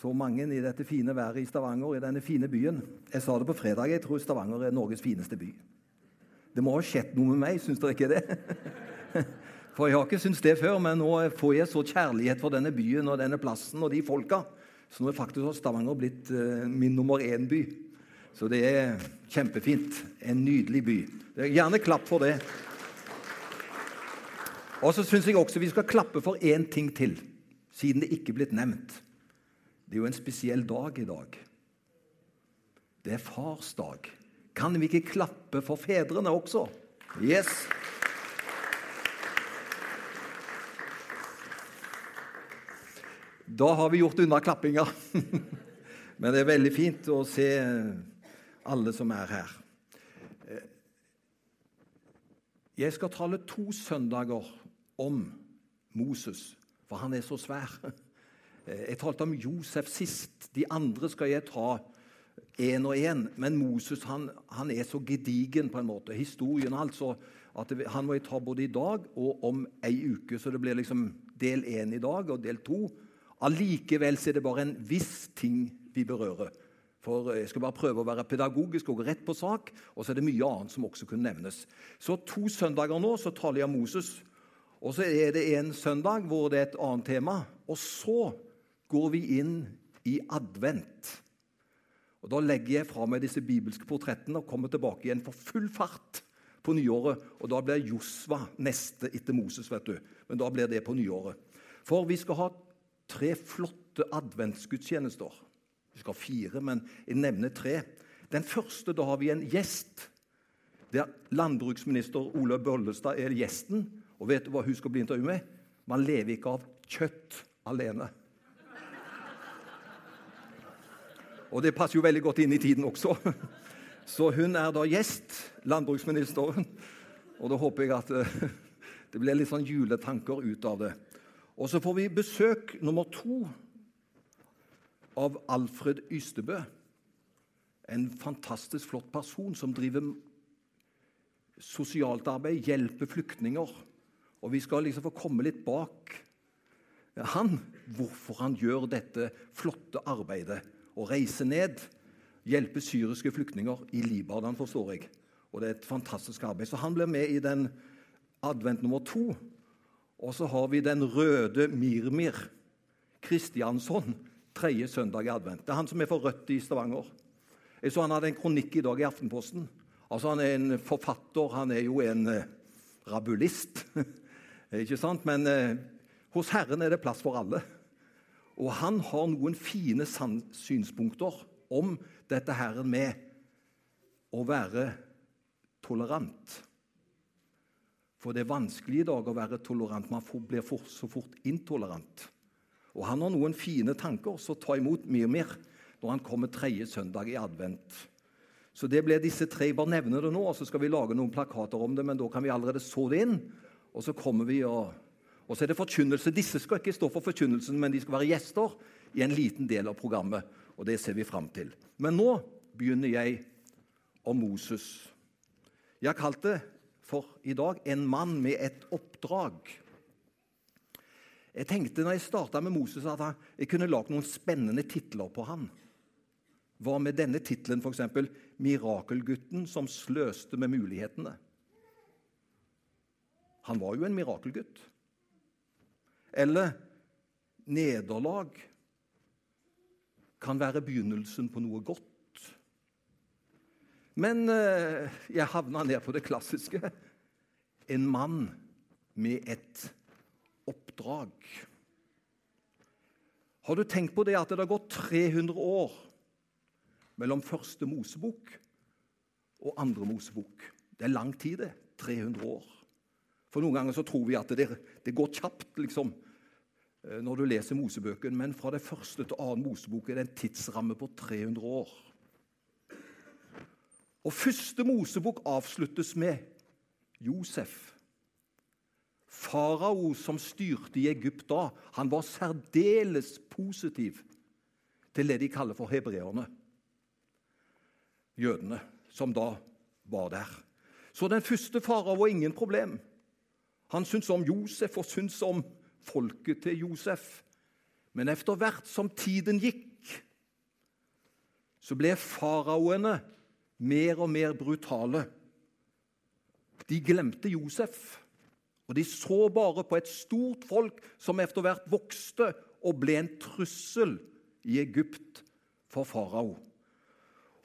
så mange i dette fine været i Stavanger, i denne fine byen. Jeg sa det på fredag, jeg tror Stavanger er Norges fineste by. Det må ha skjedd noe med meg, syns dere ikke det? For jeg har ikke syntes det før, men nå får jeg så kjærlighet for denne byen og denne plassen og de folka. Så nå er faktisk Stavanger blitt uh, min nummer én-by. Så det er kjempefint. En nydelig by. Gjerne klapp for det. Og så syns jeg også vi skal klappe for én ting til, siden det ikke er blitt nevnt. Det er jo en spesiell dag i dag. Det er farsdag. Kan vi ikke klappe for fedrene også? Yes! Da har vi gjort unna klappinga. Men det er veldig fint å se alle som er her. Jeg skal tale to søndager om Moses, for han er så svær. Jeg talte om Josef sist. De andre skal jeg ta én og én. Men Moses han, han, er så gedigen, på en måte. Historien altså. at Han må jeg ta både i dag og om ei uke. Så det blir liksom del én i dag og del to. Allikevel er det bare en viss ting vi berører. For Jeg skal bare prøve å være pedagogisk og gå rett på sak. Og så er det mye annet som også kunne nevnes. Så to søndager nå så taler jeg om Moses. Og så er det en søndag hvor det er et annet tema. Og så går vi inn i advent. Og Da legger jeg fra meg disse bibelske portrettene og kommer tilbake igjen for full fart på nyåret. Og Da blir Josva neste etter Moses, vet du. Men da blir det på nyåret. For vi skal ha tre flotte adventsgudstjenester. Vi skal ha fire, men jeg nevner tre. Den første, da har vi en gjest. Der landbruksminister Ole Bollestad er gjesten. Og vet du hva hun skal bli intervjuet med? Man lever ikke av kjøtt alene. Og det passer jo veldig godt inn i tiden også. Så hun er da gjest, landbruksministeren. Og da håper jeg at eh, det blir litt sånn juletanker ut av det. Og så får vi besøk nummer to av Alfred Ystebø. En fantastisk flott person som driver sosialt arbeid, hjelper flyktninger. Og vi skal liksom få komme litt bak han, hvorfor han gjør dette flotte arbeidet. Å reise ned, hjelpe syriske flyktninger i Libanon, forstår jeg. Og det er et fantastisk arbeid. Så han blir med i den advent nummer to. Og så har vi den røde Mirmir Kristiansson tredje søndag i advent. Det er han som er for Rødt i Stavanger. Jeg så Han hadde en kronikk i dag i Aftenposten. Altså Han er en forfatter, han er jo en eh, rabulist. Ikke sant? Men eh, hos Herren er det plass for alle. Og han har noen fine synspunkter om dette her med å være tolerant. For det er vanskelig i dag å være tolerant. Man blir for, så fort intolerant. Og Han har noen fine tanker, så ta imot mye mer når han kommer tredje søndag i advent. Så det ble disse tre. Bare nevner det nå, og så skal vi lage noen plakater om det. Men da kan vi allerede så det inn, og så kommer vi og Og så er det forkynnelse. Disse skal ikke stå for forkynnelsen, men de skal være gjester i en liten del av programmet. Og det ser vi fram til. Men nå begynner jeg om Moses. Jeg har kalt det for i dag 'En mann med et oppdrag'. Jeg tenkte når jeg starta med Moses, at jeg kunne lagd noen spennende titler på han. Hva med denne tittelen, f.eks.? 'Mirakelgutten som sløste med mulighetene'. Han var jo en mirakelgutt. Eller 'Nederlag kan være begynnelsen på noe godt'. Men eh, jeg havna ned på det klassiske. En mann med et oppdrag. Har du tenkt på det at det har gått 300 år mellom første Mosebok og andre Mosebok? Det er lang tid, det. 300 år. For Noen ganger så tror vi at det, det går kjapt liksom, eh, når du leser Mosebøken, men fra det første til annen Mosebok er det en tidsramme på 300 år. Og Første Mosebok avsluttes med Josef. Farao, som styrte i Egypt da, han var særdeles positiv til det de kaller for hebreerne. Jødene, som da var der. Så den første farao var ingen problem. Han syntes om Josef og syntes om folket til Josef. Men etter hvert som tiden gikk, så ble faraoene mer og mer brutale. De glemte Josef, og de så bare på et stort folk som etter hvert vokste og ble en trussel i Egypt for farao.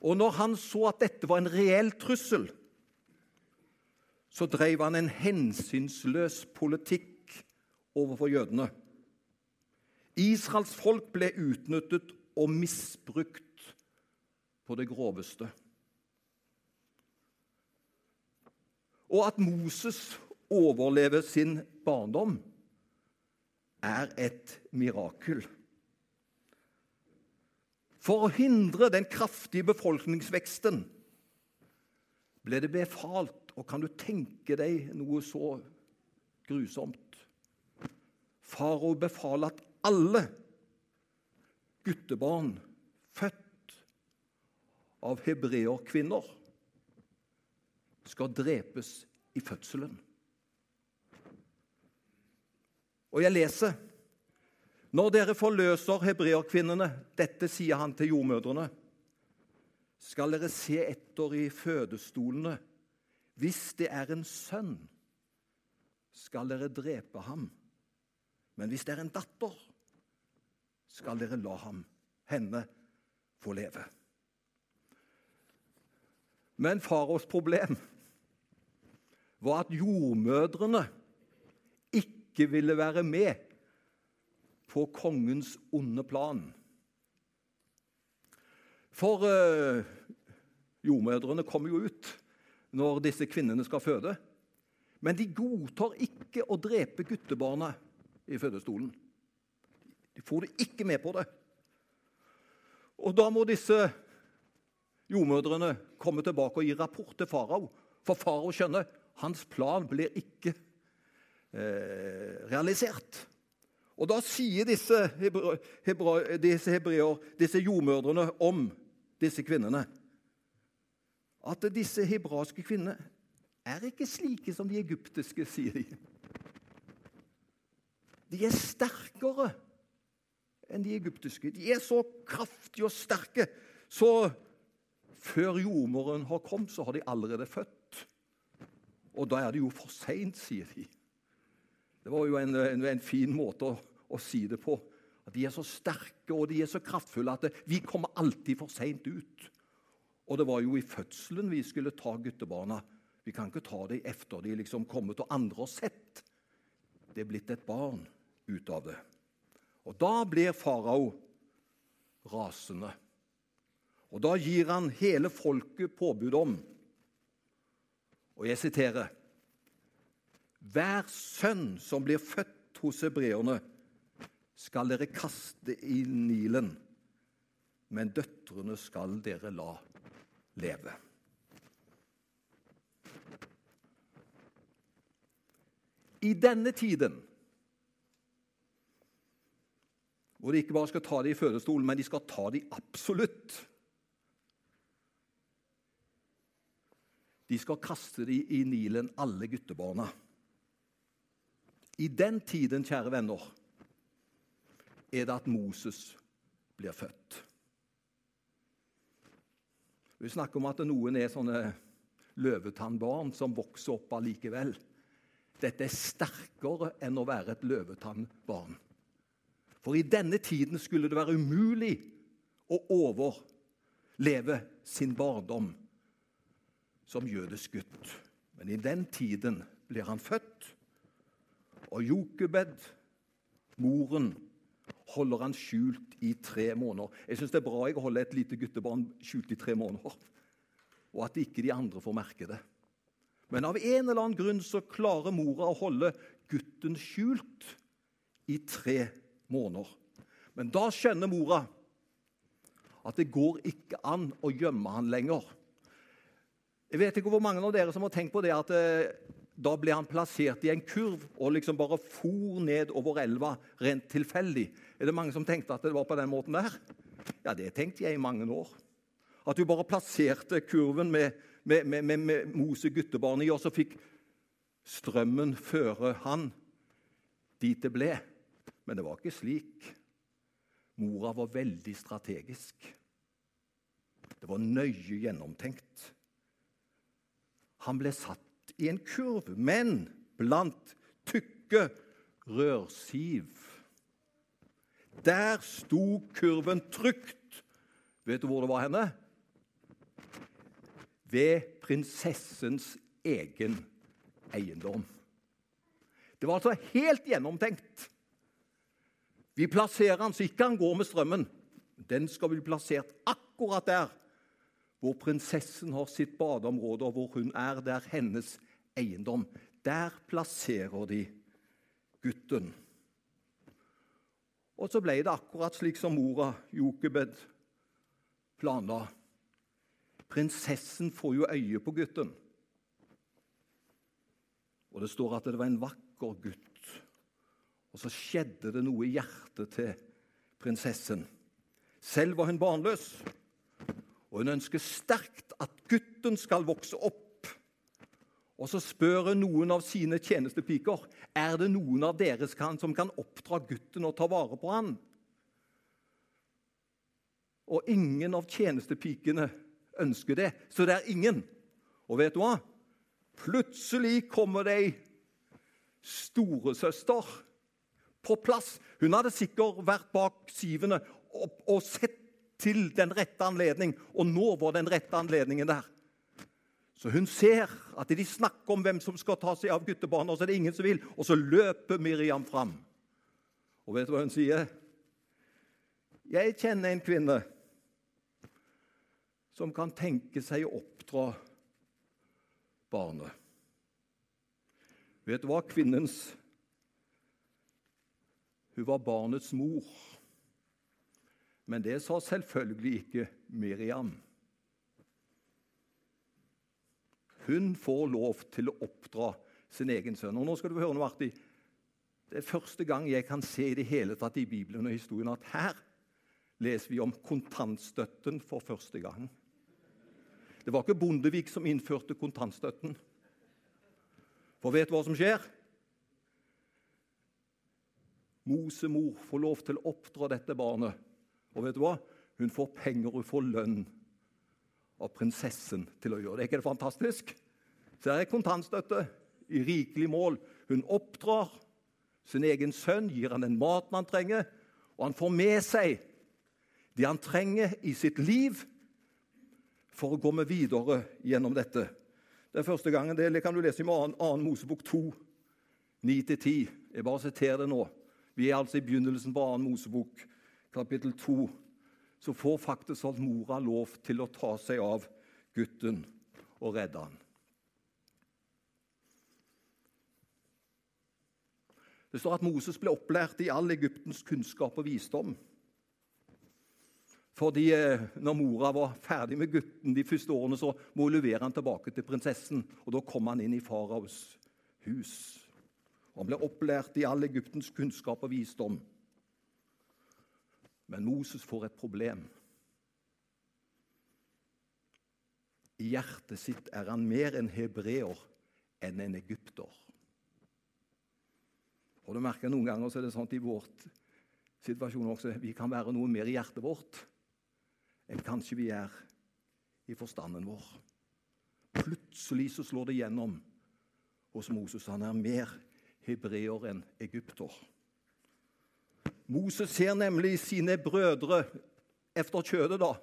Og når han så at dette var en reell trussel, så drev han en hensynsløs politikk overfor jødene. Israels folk ble utnyttet og misbrukt på det groveste. Og at Moses overlever sin barndom, er et mirakel. For å hindre den kraftige befolkningsveksten ble det befalt Og kan du tenke deg noe så grusomt? Farao befaler at alle guttebarn født av hebreerkvinner skal drepes i fødselen. Og jeg leser når dere forløser hebreerkvinnene, dette sier han til jordmødrene, skal dere se etter i fødestolene. Hvis det er en sønn, skal dere drepe ham. Men hvis det er en datter, skal dere la ham, henne, få leve. Men faraos problem var at jordmødrene ikke ville være med på kongens onde plan. For eh, jordmødrene kommer jo ut når disse kvinnene skal føde. Men de godtar ikke å drepe guttebarna i fødestolen. De får det ikke med på det. Og da må disse jordmødrene komme tilbake og gi rapport til farao. For farao skjønner hans plan blir ikke eh, realisert. Og da sier disse, hebra, disse hebreer, disse jordmødrene om disse kvinnene at disse hebraiske kvinnene er ikke slike som de egyptiske, sier de. De er sterkere enn de egyptiske. De er så kraftige og sterke. Så før jordmoren har kommet, så har de allerede født. Og da er det jo for seint, sier de. Det var jo en, en, en fin måte å, å, si det på. At De er så sterke og de er så kraftfulle at vi kommer alltid for seint ut. Og det var jo i fødselen vi skulle ta guttebarna. Vi kan ikke ta dem etter de liksom kommet og andre har sett. Det er blitt et barn ut av det. Og da blir farao rasende. Og da gir han hele folket påbud om, og jeg siterer hver sønn som blir født hos hebreerne, skal dere kaste i Nilen, men døtrene skal dere la leve. I denne tiden, hvor de ikke bare skal ta det i fødestolen, men de skal ta det absolutt De skal kaste de i Nilen, alle guttebarna. I den tiden, kjære venner, er det at Moses blir født. Vi snakker om at noen er sånne løvetannbarn som vokser opp allikevel. Dette er sterkere enn å være et løvetannbarn. For i denne tiden skulle det være umulig å overleve sin barndom som jødisk gutt. Men i den tiden blir han født og Jokebed, moren, holder han skjult i tre måneder. Jeg syns det er bra jeg holder et lite guttebarn skjult i tre måneder, og at ikke de andre får merke det. Men av en eller annen grunn så klarer mora å holde gutten skjult i tre måneder. Men da skjønner mora at det går ikke an å gjemme han lenger. Jeg vet ikke hvor mange av dere som har tenkt på det at eh, da ble han plassert i en kurv og liksom bare for ned over elva rent tilfeldig. Er det mange som tenkte at det var på den måten der? Ja, det tenkte jeg i mange år. At du bare plasserte kurven med, med, med, med Mose guttebarn i, og så fikk strømmen føre han dit det ble. Men det var ikke slik. Mora var veldig strategisk. Det var nøye gjennomtenkt. Han ble satt i en kurv, men blant tykke rørsiv. Der sto kurven trygt. Vet du hvor det var henne? Ved prinsessens egen eiendom. Det var altså helt gjennomtenkt. Vi plasserer han så ikke han går med strømmen. Den skal bli plassert akkurat der hvor prinsessen har sitt badeområde, og hvor hun er. Det er hennes eiendom. Der plasserer de gutten. Og så ble det akkurat slik som mora Jokebed planla. Prinsessen får jo øye på gutten. Og det står at det var en vakker gutt. Og så skjedde det noe i hjertet til prinsessen. Selv var hun barnløs, og hun ønsker sterkt at gutten skal vokse opp. Og så spør hun noen av sine tjenestepiker er det noen av dere som kan oppdra gutten og ta vare på han. Og ingen av tjenestepikene ønsker det, så det er ingen. Og vet du hva? Plutselig kommer det ei storesøster på plass. Hun hadde sikkert vært bak sivene og, og sett til den rette anledning, og nå var den rette anledningen der. Så hun ser at de snakker om hvem som skal ta seg av guttebarna, og så er det ingen som vil. Og så løper Miriam fram. Og vet du hva hun sier? Jeg kjenner en kvinne som kan tenke seg å oppdra barnet. Vet du hva? Kvinnens Hun var barnets mor. Men det sa selvfølgelig ikke Miriam. Hun får lov til å oppdra sin egen sønn. Og nå skal du høre noe artig. Det er første gang jeg kan se i det hele tatt i Bibelen og historien at her leser vi om kontantstøtten for første gang. Det var ikke Bondevik som innførte kontantstøtten. For vet du hva som skjer? Mosemor får lov til å oppdra dette barnet. Og vet du hva? Hun får penger, hun får lønn av prinsessen til å gjøre det. Er ikke det fantastisk? Så det er kontantstøtte i rikelig mål. Hun oppdrar sin egen sønn, gir han den maten han trenger, og han får med seg det han trenger i sitt liv for å gå med videre gjennom dette. Det er første gangen, det kan du lese i 2. Mosebok 2, 9-10. Jeg bare siterer det nå. Vi er altså i begynnelsen på 2. Mosebok, kapittel 2. Så får faktisk alt mora lov til å ta seg av gutten og redde han. Det står at Moses ble opplært i all Egyptens kunnskap og visdom. Fordi eh, når mora var ferdig med gutten de første årene, så må hun levere han tilbake til prinsessen. Og Da kom han inn i faraos hus. Og Han ble opplært i all Egyptens kunnskap og visdom. Men Moses får et problem. I hjertet sitt er han mer en hebreer enn en egypter. Og du merker Noen ganger så er det sånn i vårt situasjon også, vi kan være noe mer i hjertet vårt enn kanskje vi er i forstanden vår. Plutselig så slår det gjennom hos Moses. Han er mer hebreer enn egypter. Moses ser nemlig sine brødre efter kjødet da,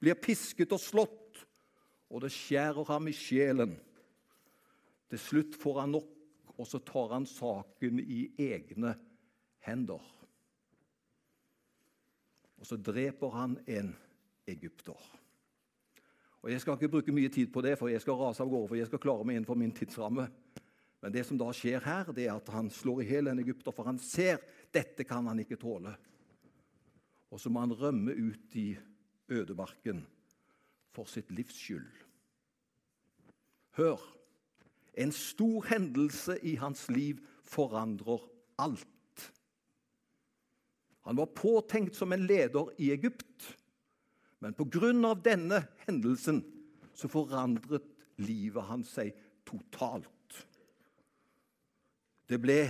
blir pisket og slått, og det skjærer ham i sjelen. Til slutt får han nok, og så tar han saken i egne hender. Og så dreper han en egypter. Og Jeg skal ikke bruke mye tid på det, for jeg skal rase av gårde, for jeg skal klare meg innenfor min tidsramme. Men det som da skjer her, det er at han slår i hjel en egypter, for han ser dette kan han ikke tåle. Og så må han rømme ut i ødemarken for sitt livs skyld. Hør! En stor hendelse i hans liv forandrer alt. Han var påtenkt som en leder i Egypt. Men pga. denne hendelsen så forandret livet hans seg totalt. Det ble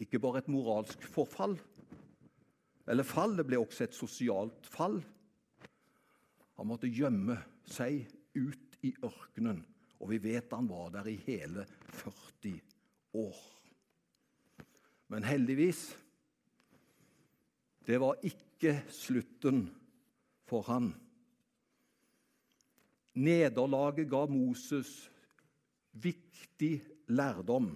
ikke bare et moralsk forfall eller fall, det ble også et sosialt fall. Han måtte gjemme seg ut i ørkenen, og vi vet han var der i hele 40 år. Men heldigvis det var ikke slutten for han. Nederlaget ga Moses viktig lærdom.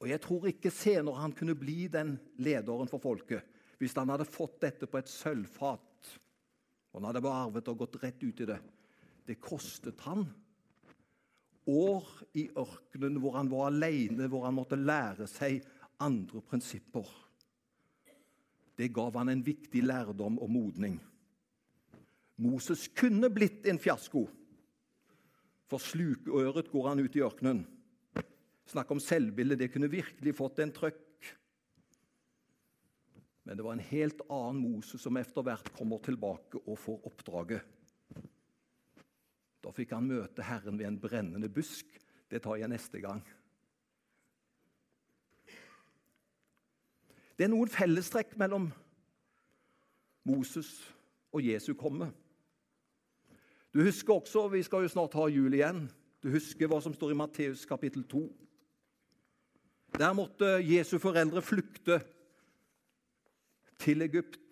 Og Jeg tror ikke senere han kunne bli den lederen for folket hvis han hadde fått dette på et sølvfat. Og han hadde bare arvet og gått rett ut i det. Det kostet han år i ørkenen hvor han var alene, hvor han måtte lære seg andre prinsipper. Det gav han en viktig lærdom og modning. Moses kunne blitt en fiasko, for slukøret går han ut i ørkenen. Snakk om selvbilde. Det kunne virkelig fått en trøkk. Men det var en helt annen Moses som etter hvert kommer tilbake og får oppdraget. Da fikk han møte Herren ved en brennende busk. Det tar jeg neste gang. Det er noen fellestrekk mellom Moses og Jesu komme. Du husker også, Vi skal jo snart ha jul igjen. Du husker hva som står i Matteus kapittel 2. Der måtte Jesu foreldre flykte til Egypt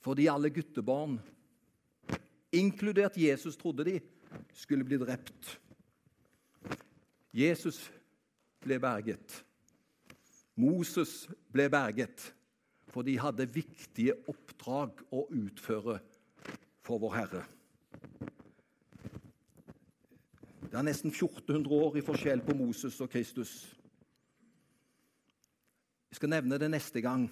fordi alle guttebarn, inkludert Jesus, trodde de, skulle bli drept. Jesus ble berget. Moses ble berget, for de hadde viktige oppdrag å utføre for vår Herre. Det er nesten 1400 år i forskjell på Moses og Kristus. Jeg skal nevne det neste gang.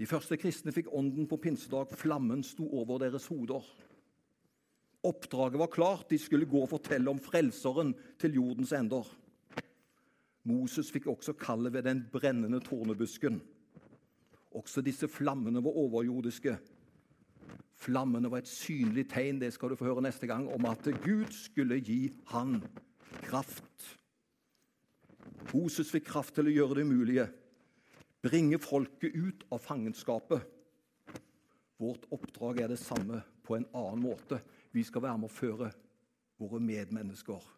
De første kristne fikk ånden på pinsedag. Flammen sto over deres hoder. Oppdraget var klart. De skulle gå og fortelle om Frelseren til jordens ender. Moses fikk også kallet ved den brennende tornebusken. Også disse flammene var overjordiske. Flammene var et synlig tegn det skal du få høre neste gang, om at Gud skulle gi han kraft. Moses fikk kraft til å gjøre det umulige, bringe folket ut av fangenskapet. Vårt oppdrag er det samme på en annen måte. Vi skal være med å føre våre medmennesker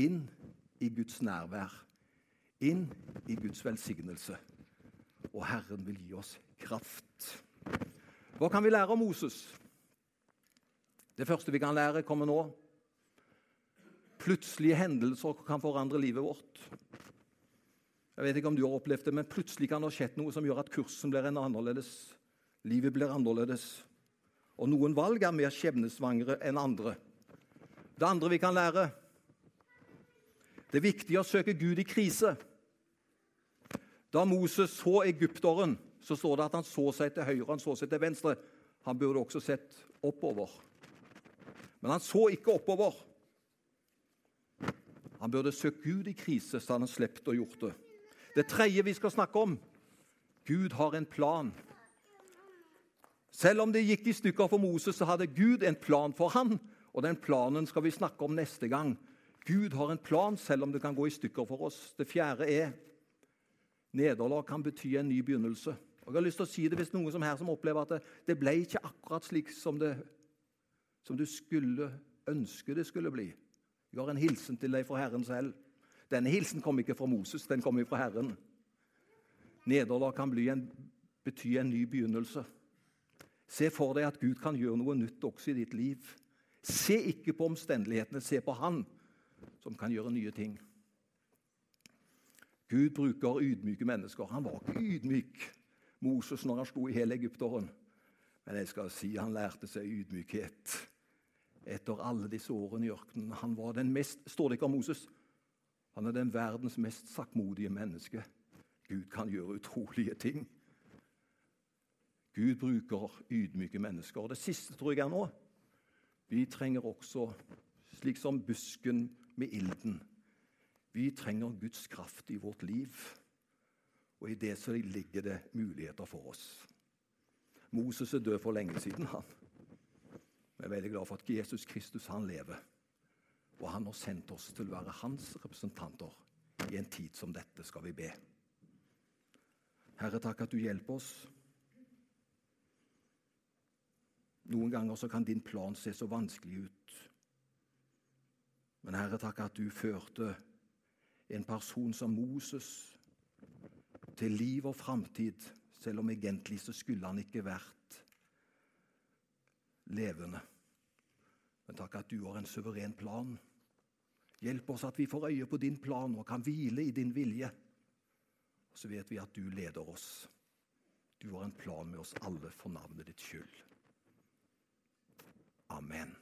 inn i Guds nærvær, inn i Guds velsignelse. Og Herren vil gi oss kraft. Hva kan vi lære av Moses? Det første vi kan lære, kommer nå. Plutselige hendelser kan forandre livet vårt. Jeg vet ikke om du har opplevd det, men Plutselig kan det ha skjedd noe som gjør at kursen blir annerledes. Livet blir annerledes. Og noen valg er mer skjebnesvangre enn andre. Det andre vi kan lære, det er viktig å søke Gud i krise. Da Moses så egypteren, så står det at han så seg til høyre han så seg til venstre. Han burde også sett oppover. Men han så ikke oppover. Han burde søkt Gud i krise, så han hadde sluppet å gjort det. Det tredje vi skal snakke om Gud har en plan. Selv om det gikk i stykker for Moses, så hadde Gud en plan for han, og den planen skal vi snakke om neste gang. Gud har en plan, selv om det kan gå i stykker for oss. Det fjerde er nederlag kan bety en ny begynnelse. Og jeg har lyst til å si det Hvis noen som her som opplever at det, det ble ikke akkurat slik som, det, som du skulle ønske det skulle bli. Jeg har en hilsen til deg fra Herren selv. Denne hilsen kom ikke fra Moses, den kom fra Herren. Nederlag kan en, bety en ny begynnelse. Se for deg at Gud kan gjøre noe nytt også i ditt liv. Se ikke på omstendighetene, se på Han som kan gjøre nye ting. Gud bruker ydmyke mennesker. Han var ikke ydmyk, Moses, når han sto i hele Egypteren. Men jeg skal si han lærte seg ydmykhet etter alle disse årene i ørkenen. Han var den mest, Står det ikke om Moses? Han er den verdens mest saktmodige menneske. Gud kan gjøre utrolige ting. Gud bruker ydmyke mennesker. Det siste tror jeg er nå. Vi trenger også, slik som busken med ilden. Vi trenger Guds kraft i vårt liv, og i det så ligger det muligheter for oss. Moses er død for lenge siden, han. Vi er veldig glad for at Jesus Kristus han lever. Og han har sendt oss til å være hans representanter i en tid som dette, skal vi be. Herre, takk at du hjelper oss. Noen ganger så kan din plan se så vanskelig ut. Men Herre, takk at du førte en person som Moses til liv og framtid, selv om egentlig så skulle han ikke vært levende. Men takk at du har en suveren plan. Hjelp oss at vi får øye på din plan og kan hvile i din vilje. Og så vet vi at du leder oss. Du har en plan med oss alle for navnet ditt skyld. Amen.